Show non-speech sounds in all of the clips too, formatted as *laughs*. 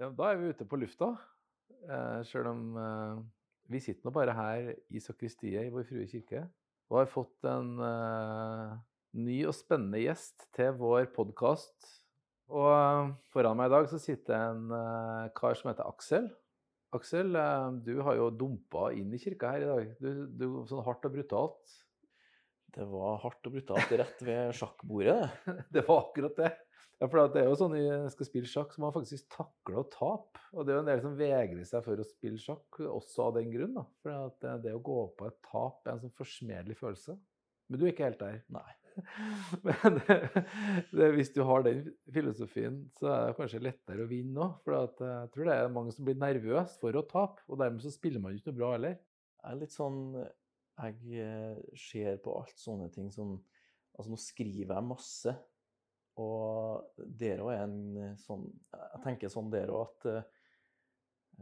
Ja, da er vi ute på lufta. Eh, Sjøl om eh, vi sitter nå bare her i sakristiet i Vår Frue kirke og har fått en eh, ny og spennende gjest til vår podkast. Og eh, foran meg i dag så sitter en eh, kar som heter Aksel. Aksel, eh, du har jo dumpa inn i kirka her i dag. Du, du Sånn hardt og brutalt. Det var hardt og brutalt rett ved sjakkbordet. det. *laughs* Det var akkurat det. Ja, for det er jo sånn når skal spille sjakk, så må man faktisk takle å tape. Og det er jo en del som vegrer seg for å spille sjakk, også av den grunn. da. For det, det å gå på et tap er en sånn forsmedelig følelse. Men du er ikke helt der. Nei. *laughs* Men det, det, hvis du har den filosofien, så er det kanskje lettere å vinne òg. For eh, jeg tror det er mange som blir nervøse for å tape, og dermed så spiller man ikke noe bra heller. Jeg er litt sånn Jeg eh, ser på alt sånne ting som Altså, nå skriver jeg masse, og der òg er en eh, sånn Jeg tenker sånn der òg at uh,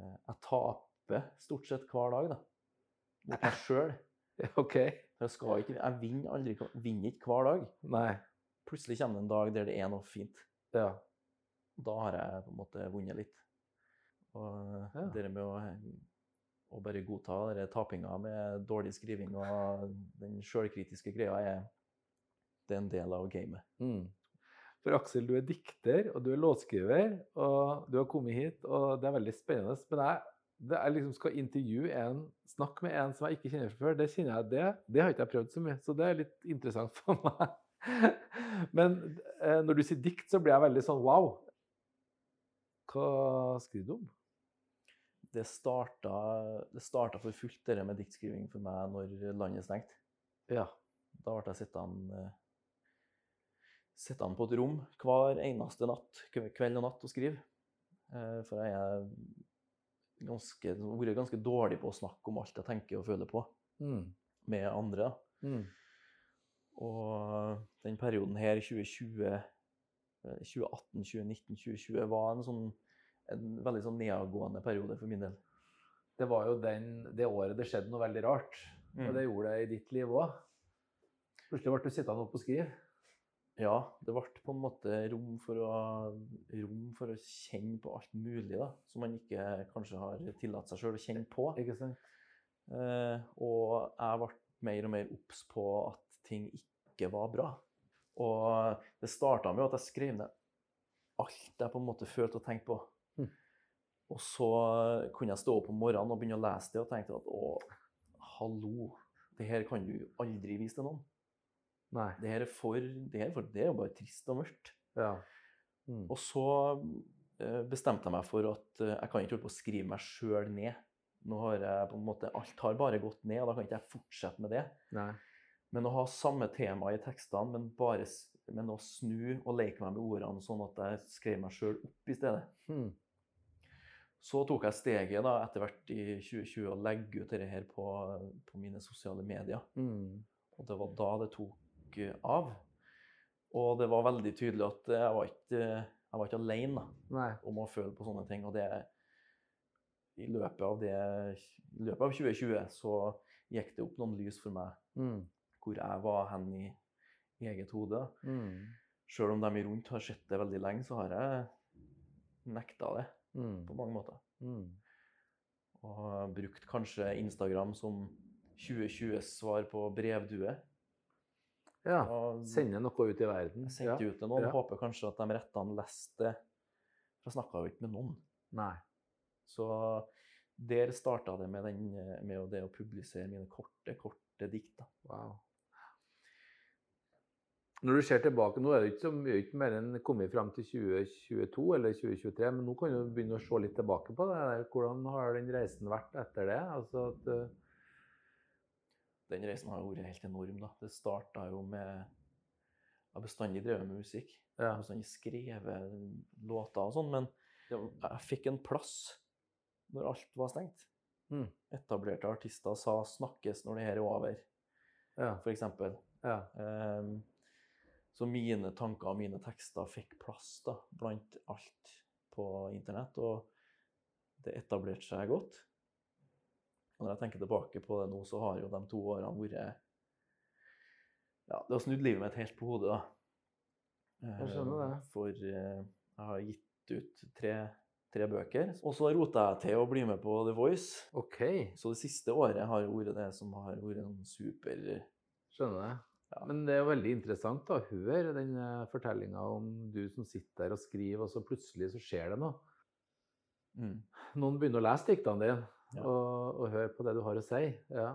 jeg taper stort sett hver dag, da. Mot meg sjøl. *laughs* Okay. For jeg skal ikke Jeg vinner aldri vinner ikke hver dag. Nei. Plutselig kommer det en dag der det er noe fint. Ja. Da har jeg på en måte vunnet litt. Og Ja. det med å, å bare godta den tapinga med dårlig skriving og den sjølkritiske greia, er, det er en del av gamet. Mm. For Aksel, du er dikter, og du er låtskriver, og du har kommet hit, og det er veldig spennende. Men jeg, jeg liksom skal intervjue en, snakke med en som jeg ikke kjenner fra før, det kjenner jeg det, det har ikke jeg prøvd så mye, så det er litt interessant for meg. *laughs* Men eh, når du sier dikt, så blir jeg veldig sånn wow. Hva skriver du om? Det starta, det starta for fullt, det med diktskriving for meg når landet stengte. Ja. Da ble jeg sittende sittende på et rom hver eneste natt, kveld og natt og skrive. Eh, For jeg er ganske, vært ganske dårlig på å snakke om alt jeg tenker og føler på Mm. med andre. Mm. Og den perioden her, 2020, eh, 2018, 2019, 2020, var en, sånn, en veldig sånn nedadgående periode for min del. Det var jo den, det året det skjedde noe veldig rart, og Mm. det gjorde det i ditt liv òg. Plutselig ble du sittende oppe og skrive. Ja, det ble på en måte rom for å, rom for å kjenne på alt mulig da, som man ikke kanskje har tillatt seg sjøl å kjenne på. Ikke sant? Eh, og jeg ble mer og mer obs på at ting ikke var bra. Og det starta med at jeg skrev ned alt jeg på en måte følte og tenkte på. Og så kunne jeg stå opp om morgenen og begynne å lese det og tenkte at å, hallo, det her kan du aldri vise til noen. Nei. Det her er for, det her er, for, det er jo bare trist og mørkt. Ja. Mm. Og så eh, bestemte jeg meg for at eh, jeg kan ikke holde på å skrive meg sjøl ned. Nå har jeg på en måte, Alt har bare gått ned, og da kan ikke jeg fortsette med det. Nei. Men å ha samme tema i tekstene, men bare men å snu og leke meg med ordene sånn at jeg skrev meg sjøl opp i stedet. Mm. Så tok jeg steget da etter hvert i 2020 å legge ut dette her på, på mine sosiale medier. Mm. Og det var da det tok eh, av. Og det var veldig tydelig at jeg var ikke, jeg var ikke alene Nei. om å føle på sånne ting. Og det i løpet det, i løpet av 2020 så gikk det opp noen lys for meg Mm. hvor jeg var hen i, i eget hode. Mm. Sjøl om de rundt har sett det veldig lenge, så har jeg nekta det Mm. på mange måter. Mm. Og brukt kanskje Instagram som 2020s svar på brevdue. Ja. Og Sende noe ut i verden. jeg ja. ut til noen, Ja. håper kanskje at de rettene leste det. For jeg snakka jo ikke med noen. Nei. Så der starta det med, den, med det å publisere mine korte, korte dikt. Wow. Når du ser tilbake, Nå er det ikke så mye ikke mer enn kommet fram til 2022 eller 2023, men nå kan du begynne å se litt tilbake på det. Hvordan har den reisen vært etter det? Altså at, eh, Den reisen har jo vært helt enorm. da. Det starta jo med Jeg har bestandig drevet med musikk. Jeg ja. har bestandig skrevet låter og sånn, men jeg fikk en plass når alt var stengt. Mm. Etablerte artister sa 'snakkes når det her er over', Ja. f.eks. ja. Um, så mine tanker og mine tekster fikk plass da, blant alt på internett, og det etablerte seg godt. Og når jeg tenker tilbake på det nå, så har jo de to årene vært Ja, det har snudd livet mitt helt på hodet, da. Jeg skjønner det. Eh, For eh, jeg har gitt ut tre tre bøker. Og så rota jeg til å bli med på The Voice. OK. Så det siste året har jo vært det som har vært en super Skjønner jeg. Ja. Men det er jo veldig interessant å høre den fortellinga om du som sitter der og skriver, og så plutselig så skjer det noe. mm. Noen begynner å lese diktene dine Ja. og, og høre på det du har å si. Ja.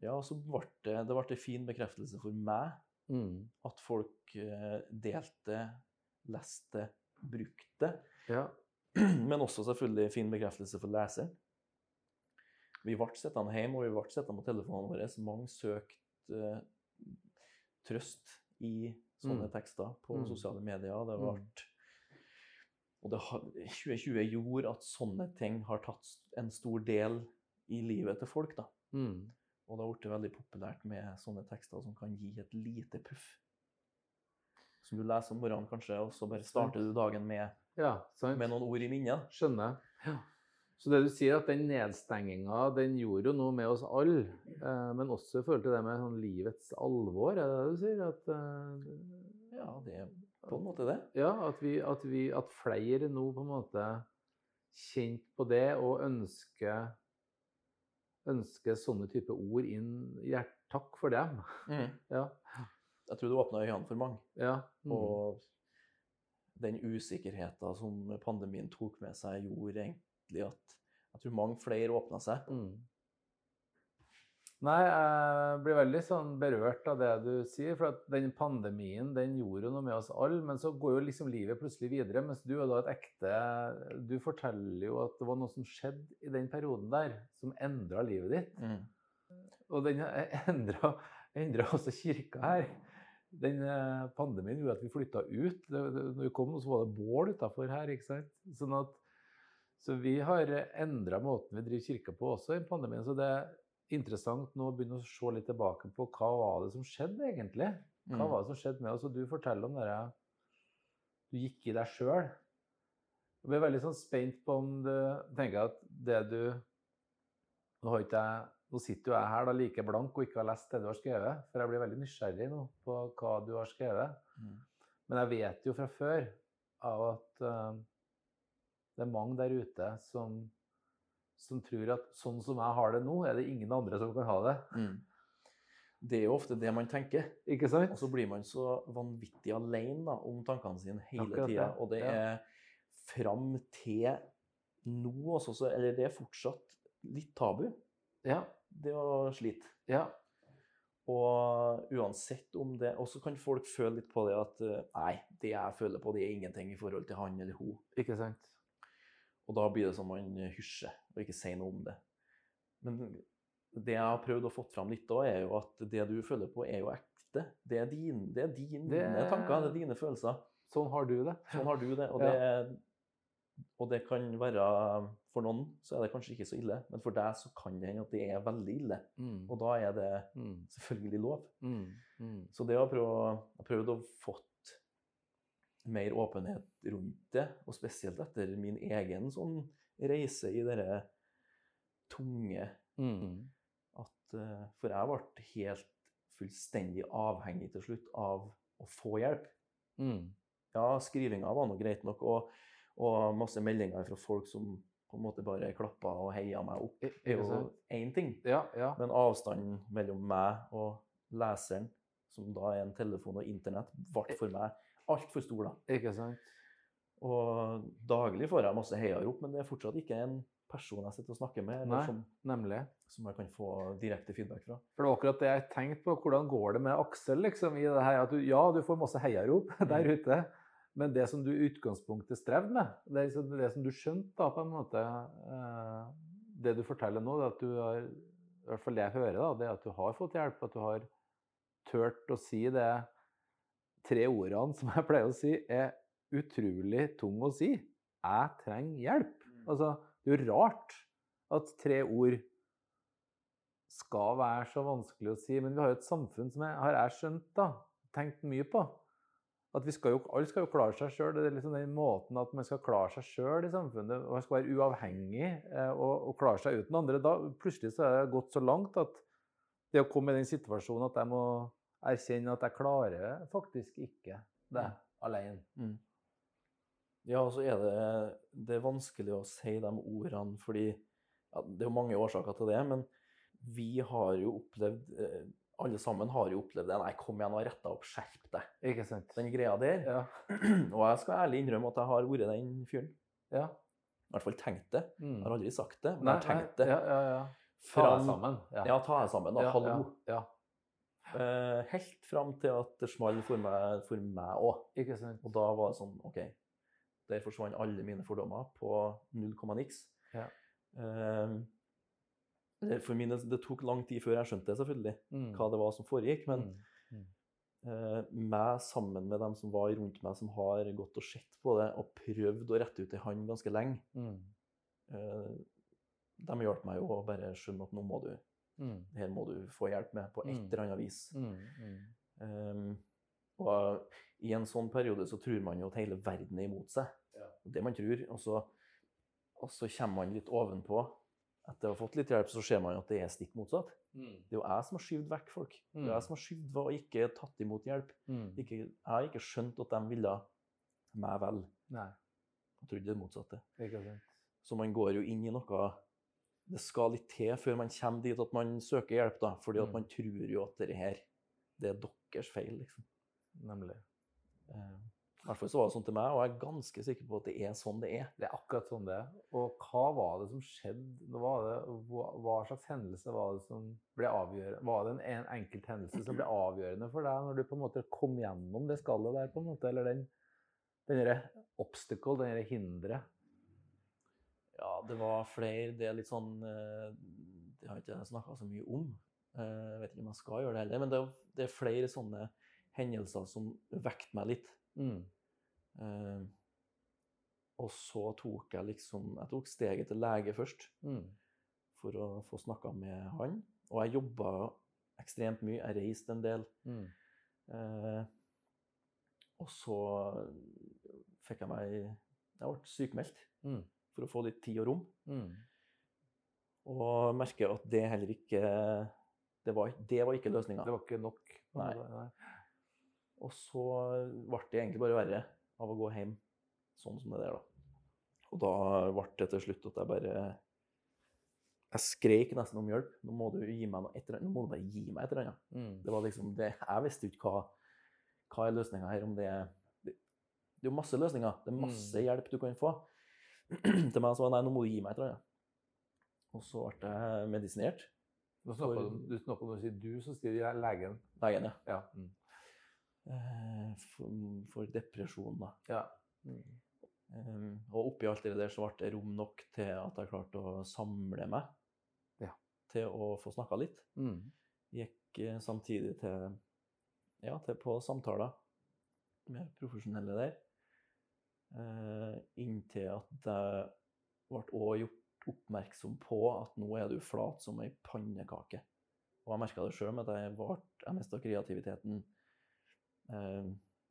Ja, og så ble det, det ble en fin bekreftelse for meg Mm. at folk eh, delte, leste, brukte. ja. *clears throat* Men også selvfølgelig fin bekreftelse for leseren. Vi ble sittende hjemme, og vi ble sittende på telefonene våre. Mange søkte eh, trøst i sånne Mm. tekster på Mm. sosiale medier. Det Mm. ble Og det har, 2020 gjorde at sånne ting har tatt en stor del i livet til folk. da. Mm. Og det har blitt veldig populært med sånne tekster som kan gi et lite puff. Som du leser om morgenen kanskje, og så bare starter du dagen med, ja, med noen ord i minnet. Skjønner. Ja. Så det du sier, at den nedstenginga, den gjorde jo noe med oss alle. Eh, men også i forhold til det med sånn livets alvor, er det det du sier? At, eh, Ja, det er på en måte det. ja, at, vi, at, vi, at flere nå på en måte kjent på det og ønsker ønsker sånne type ord inn hjert, Takk for dem. *laughs* Ja. Jeg tror det åpna øynene for mange. ja. Mm. Og den usikkerheten som pandemien tok med seg, gjorde egentlig at jeg tror mange flere åpna seg. Mm. Nei, jeg blir veldig sånn berørt av det du sier. For at den pandemien den gjorde jo noe med oss alle. Men så går jo liksom livet plutselig videre. Mens du er da et ekte Du forteller jo at det var noe som skjedde i den perioden der, som endra livet ditt. Mm. Og den *laughs* endra, også kirka her. Den eh, pandemien gjorde at vi flytta ut. Det, det, når vi kom, så var det bål utafor her. ikke sant? Sånn at, så vi har endra måten vi driver kirka på også i pandemien. Så det er interessant nå å begynne å se litt tilbake på hva var det som skjedde egentlig. Hva Mm. var det som skjedde med oss? Og du forteller om det du gikk i deg sjøl. Jeg blir veldig sånn spent på om du tenker at det du Nå, har ikke nå sitter jo jeg her da like blank og ikke har lest det du har skrevet, for jeg blir veldig nysgjerrig nå på hva du har skrevet. Mm. Men jeg vet jo fra før av at eh, det er mange der ute som, som tror at sånn som jeg har det nå, er det ingen andre som kan ha det. Mm. Det er jo ofte det man tenker. Ikke sant? Og så blir man så vanvittig alene da, om tankene sine hele tida. Og det er fram til nå også, så, eller det er fortsatt litt tabu, Ja. det å slite. Ja. Og uansett om det Og så kan folk føle litt på det at eh, nei, det jeg føler på, det er ingenting i forhold til han eller hun. Ikke sant? Og da blir det som man hysjer og ikke sier noe om det. Men det jeg har prøvd å få fram litt da, er jo at det du føler på, er jo ekte. Det er, din, det er dine Det- tanker, det er dine følelser. Sånn har du det. Sånn har du det. Og, Ja. det. og det kan være For noen så er det kanskje ikke så ille, men for deg så kan det hende at det er veldig ille. Mm. Og da er det Mm. selvfølgelig lov. Mm. Mm. Så det å prøve, har prøvd å fått mer åpenhet rundt det, og spesielt etter min egen sånn reise i dette tunge Mm. at eh, For jeg ble helt fullstendig avhengig til slutt av å få hjelp. Mm. Ja, skrivinga var nå greit nok, og, og masse meldinger fra folk som på en måte bare klappa og heia meg opp, er jo én ting. Ja, ja. Men avstanden mellom meg og leseren, som da er en telefon og internett, ble for meg altfor stor, da. Ikke sant? Og daglig får jeg masse heiarop, men det er fortsatt ikke en person jeg sitter og snakker med, Nei. som, Nemlig. som jeg kan få direkte feedback fra. For det var akkurat det jeg tenkte på. Hvordan går det med Aksel liksom, i det her? At du, ja, du får masse heiarop *laughs* der Mm. ute, men det som du i utgangspunktet strevde med, det, er liksom det som du skjønte da, på en måte eh, Det du forteller nå, det at du har I hvert fall det jeg hører, da, det at du har fått hjelp. At du har turt å si det tre ordene som jeg pleier å si, er utrolig tung å si. Jeg trenger hjelp. Altså, det er jo rart at tre ord skal være så vanskelig å si. Men vi har jo et samfunn som jeg, har jeg skjønt, da, tenkt mye på. At vi skal jo, alle skal jo klare seg sjøl. Det er liksom den måten at man skal klare seg sjøl i samfunnet. og Man skal være uavhengig eh, og, og klare seg uten andre. Da plutselig så er det gått så langt at det å komme i den situasjonen at jeg må erkjenne at jeg klarer faktisk ikke det alene. Mm. Ja, og så er det, det er vanskelig å si de ordene, fordi ja, Det er jo mange årsaker til det, men vi har jo opplevd eh, Alle sammen har jo opplevd det. Nei, kom igjen og retta opp, skjerp deg. Ikke sant? Den greia der. Ja. *clears throat* Og jeg skal ærlig innrømme at jeg har vært den fyren. ja. I hvert fall tenkt det. Mm. Jeg har aldri sagt det, men Nei, jeg har tenkt det. Ja, ja, ja. Ta deg sammen. Ja. Ja, ta deg sammen, da. Ja, Hallo. Ja, Eh, helt fram til at det smalt for meg òg. Og da var det sånn OK. Der forsvant alle mine fordommer på null komma niks. Ja. Det- for mine, det tok lang tid før jeg skjønte selvfølgelig, Mm. hva det var som foregikk. Men Mm. uh, meg sammen med dem som var rundt meg, som har gått og sett på det og prøvd å rette ut ei hånd ganske lenge, Mm. de hjalp meg jo å bare skjønne at nå må du, Mm. her må du få hjelp med på et Mm. eller annet vis. Mm. Mm. Um, og i en sånn periode så tror man jo at hele verden er imot seg. Ja. Det man tror. Og så, og så kommer man litt ovenpå. Etter å ha fått litt hjelp, så ser man jo at det er stikk motsatt. Mm. Det er jo jeg som har skyvd vekk folk. Det er jeg som har skyvd og ikke tatt imot hjelp. Mm. Ikke, jeg har ikke skjønt at de ville meg vel. Nei, Jeg trodde det motsatte. ikke sant. Så man går jo inn i noe Det skal litt til før man kommer dit at man søker hjelp, da. Fordi at Mm. man tror jo at det her, det er deres feil, liksom. Nemlig. Eh, I hvert fall så var det sånn til meg, og jeg er ganske sikker på at det er sånn det er. Det er akkurat sånn det er. Og hva var det som skjedde? Hva, var det, hva, slags hendelse var det som ble avgjørende? Var det en, en enkelt hendelse som ble avgjørende for deg når du på en måte kom gjennom det skallet der, på en måte? Eller den, den derre obstacle, den derre hinderet? Ja, det var flere. Det er litt sånn eh, Det har ikke jeg snakka så mye om. Eh, Jeg vet ikke om jeg skal gjøre det heller, men det er, det er flere sånne hendelser som vekket meg litt. Mm. Eh, Og så tok jeg liksom Jeg tok steget til lege først Mm. for å få snakka med han. Og jeg jobba ekstremt mye. Jeg reiste en del. Mm. Eh, og så fikk jeg meg Jeg ble sykemeldt Mm. For å få litt tid og rom. Mm. Og merker at det heller ikke Det var, det var ikke løsninga. Det var ikke nok? Nei. Nei. Og så ble det egentlig bare verre av å gå hjem sånn som det der, da. Og da ble det til slutt at jeg bare Jeg skreik nesten om hjelp. Nå må du gi meg noe etter. Nå må du bare gi meg et eller annet. Mm. Det var liksom det Jeg visste jo ikke hva, hva er løsninga her, om det er det, det er jo masse løsninger. Det er masse Mm. hjelp du kan få. *clears throat* Til meg var det nei, nå må du gi meg et eller annet. Og så ble jeg medisinert. Nå snakker For- du, du snakker om å si du, så sier jeg legen. Legen, ja. Ja. Mm. Eh, For, for depresjon, da. ja. Mm. Um, og oppi alt det der så ble det rom nok til at jeg klarte å samle meg. Ja. Til å få snakka litt. Mm. Gikk eh, samtidig til, ja, til på samtaler med profesjonelle der. Eh, inntil at jeg ble også gjort oppmerksom på at nå er du flat som ei pannekake. Og jeg merka det sjøl med at jeg, var, jeg mista kreativiteten. Eh,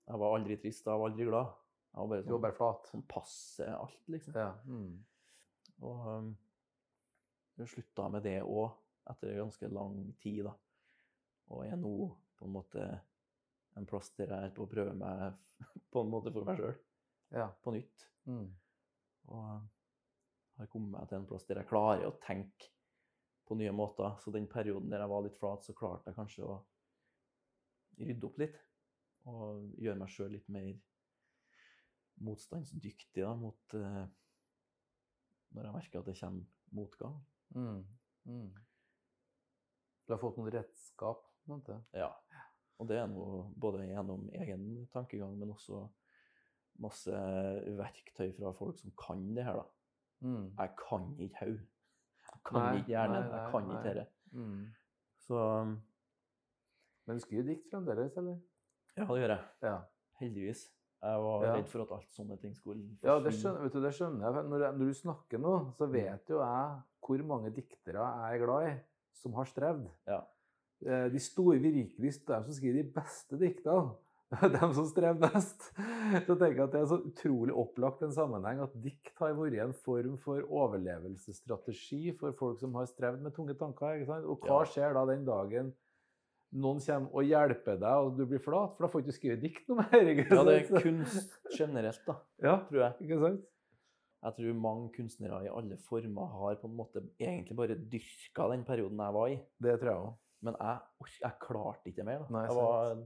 jeg var aldri trist, jeg var aldri glad. Jeg var bare Du var sånn, bare flat. sånn passe alt, liksom. Ja. Mm. Og um, jeg slutta med det òg, etter ganske lang tid, da. Og er nå på en måte en plass der jeg er på å prøve meg *laughs* på en måte for meg sjøl, ja. på nytt. Mm. Og um, har kommet meg til en plass der jeg klarer å tenke på nye måter. Så den perioden der jeg var litt flat, så klarte jeg kanskje å rydde opp litt. Og gjøre meg sjøl litt mer motstandsdyktig da, mot uh, Når jeg merker at det kommer motgang. Mm. Mm. Du har fått noen redskap, måte. Ja. Og det er noe både gjennom egen tankegang, men også masse verktøy fra folk som kan det her, da. Mm. Jeg kan ikke hode. Jeg kan Nei, ikke hjernen. Jeg kan ikke dette. Mm. Så um, Men du skriver dikt fremdeles, eller? ja, det gjør jeg. Ja. Heldigvis. Jeg var Ja. redd for at alt sånne ting skulle Ja, det skjønner, vet du, det skjønner jeg. Når, jeg- når du snakker nå, Mm. så vet jo jeg hvor mange diktere jeg er glad i, som har strevd. Ja. Eh, De store, virkelig de som skriver de beste diktene, *laughs* de som strever mest, Så tenker jeg at det er så utrolig opplagt en sammenheng at dikt har vært en form for overlevelsesstrategi for folk som har strevd med tunge tanker. ikke sant? Og hva skjer da den dagen noen kommer og hjelper deg, og du blir flat, for da får du ikke skrive dikt noe mer. ikke Ja, det er kunst generelt, da, *laughs* Ja, tror jeg. ikke sant? Jeg tror mange kunstnere i alle former har på en måte egentlig bare dyrka den perioden jeg var i. Det tror jeg òg. Men jeg, jeg klarte ikke mer. Da. Nei, jeg var,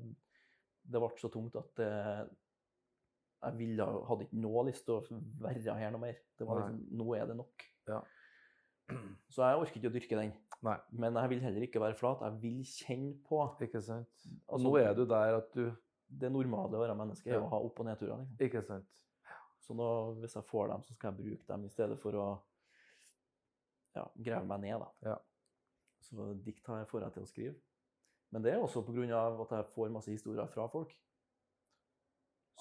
det ble så tungt at det, jeg ville, hadde ikke noe lyst til å være her noe mer. Det var liksom, Nå er det nok. Ja. Så jeg orker ikke å dyrke den. Nei. Men jeg vil heller ikke være flat. Jeg vil kjenne på Ikke sant? Altså, nå er du der at du Det normale å være menneske er Ja. å ha opp- og nedturer. Liksom. Ikke sant? Så nå, hvis jeg får dem, så skal jeg bruke dem i stedet for å ja, grave meg ned. Da. Ja. Så dikt får jeg til å skrive. Men det er også pga. at jeg får masse historier fra folk.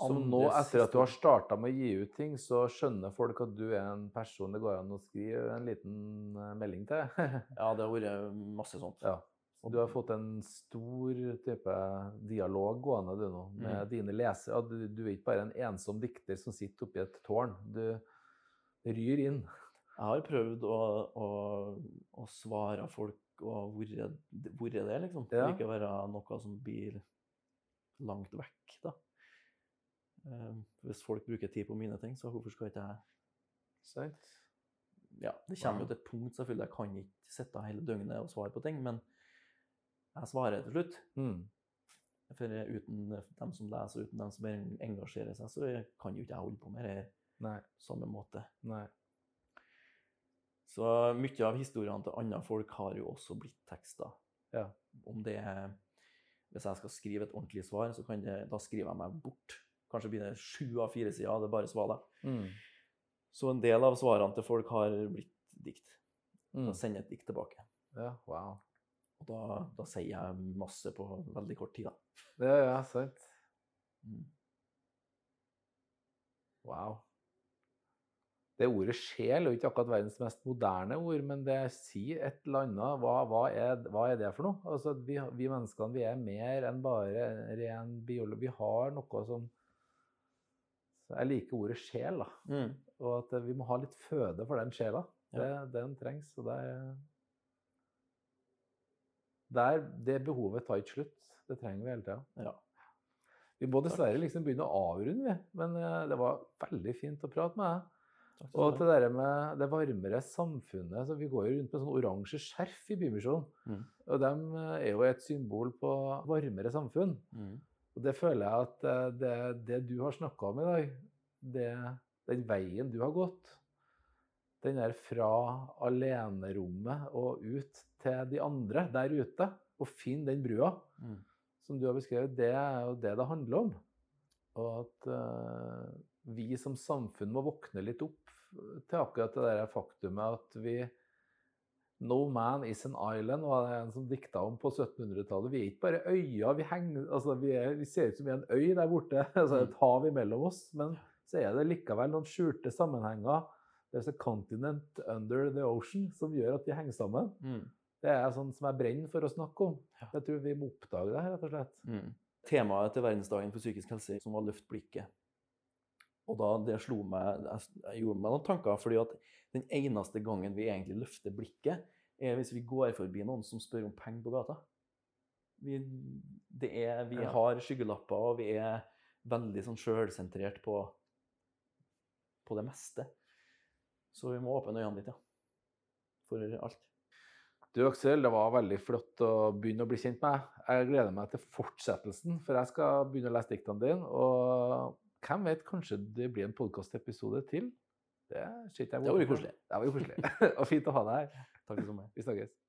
Andres nå, etter at du har starta med å gi ut ting, så skjønner folk at du er en person det går an å skrive en liten eh, melding til. *laughs* Ja, det har vært masse sånt. ja. Og du har fått en stor type dialog gående du nå, med Mm. dine lesere. Du, du er ikke bare en ensom dikter som sitter oppi et tårn. Du ryr inn. Jeg har prøvd å, å, å svare folk og vært vært det, liksom. Ja. Ikke være noe som blir langt vekk, da. Um, Hvis folk bruker tid på mine ting, så hvorfor skal ikke jeg Sant? Ja, det kommer jo til et punkt, selvfølgelig. Jeg kan ikke sitte hele døgnet og svare på ting, men jeg svarer til slutt. Mm. For uten dem som leser, uten dem som engasjerer seg, så kan jo ikke jeg holde på med det samme måte. Nei. Så mye av historiene til andre folk har jo også blitt tekster. Ja. Om det er Hvis jeg skal skrive et ordentlig svar, så kan det, da skriver jeg meg bort. Kanskje blir det sju av fire sider, det er bare svaler. Mm. Så en del av svarene til folk har blitt dikt. Mm. Da sender jeg et dikt tilbake. Ja, wow. Og da, da sier jeg masse på veldig kort tid, da. Ja, ja, sant. Mm. Wow. Det ordet sjel er jo ikke akkurat verdens mest moderne ord, men det sier et eller annet. Hva, hva, er, hva er det for noe? Altså, vi, vi menneskene vi er mer enn bare ren biolog. Vi har noe som Jeg liker ordet sjel, da. Mm. Og at vi må ha litt føde for den sjela. Ja. Det, den trengs. Og det er der, Det behovet tar ikke slutt. Det trenger vi hele tida. Ja. Vi må dessverre liksom begynne å avrunde. Men eh, det var veldig fint å prate med deg. Og til det med det varmere samfunnet. så Vi går jo rundt med sånn oransje skjerf i Bymisjonen. Mm. Og de eh, er jo et symbol på varmere samfunn. Mm. Og det føler jeg at eh, det, det du har snakka om i dag, det, den veien du har gått, den er fra alenerommet og ut til de andre der ute, og finne den brua Mm. som du har beskrevet, det er jo det det handler om. Og at uh, vi som samfunn må våkne litt opp til akkurat det der faktumet at vi No man is an island, var det en som dikta om på 1700-tallet. Vi er ikke bare øyer. Vi, henger, altså vi, er, vi ser ut som vi er en øy der borte. *laughs* altså Et hav imellom oss. Men så er det likevel noen skjulte sammenhenger. There's a continent under the ocean som gjør at vi henger sammen. Mm. Det er sånn som jeg brenner for å snakke om. Jeg tror vi må oppdage det, her, rett og slett. Mm. Temaet til verdensdagen for psykisk helse som var løft blikket. Og da det slo meg Jeg, gjorde meg noen tanker, fordi at den eneste gangen vi egentlig løfter blikket, er hvis vi går forbi noen som spør om penger på gata. Vi, det er, vi Ja. har skyggelapper, og vi er veldig sånn sjølsentrert på, på det meste. Så vi må åpne øynene litt, ja. For alt. Du Aksel, det var veldig flott å begynne å bli kjent med deg. Jeg gleder meg til fortsettelsen, for jeg skal begynne å lese diktene dine. Og hvem vet, kanskje det blir en podkastepisode til? Det jeg Det var jo koselig. Det var jo koselig. *laughs* og fint å ha deg her. Takk for meg. Vi snakkes.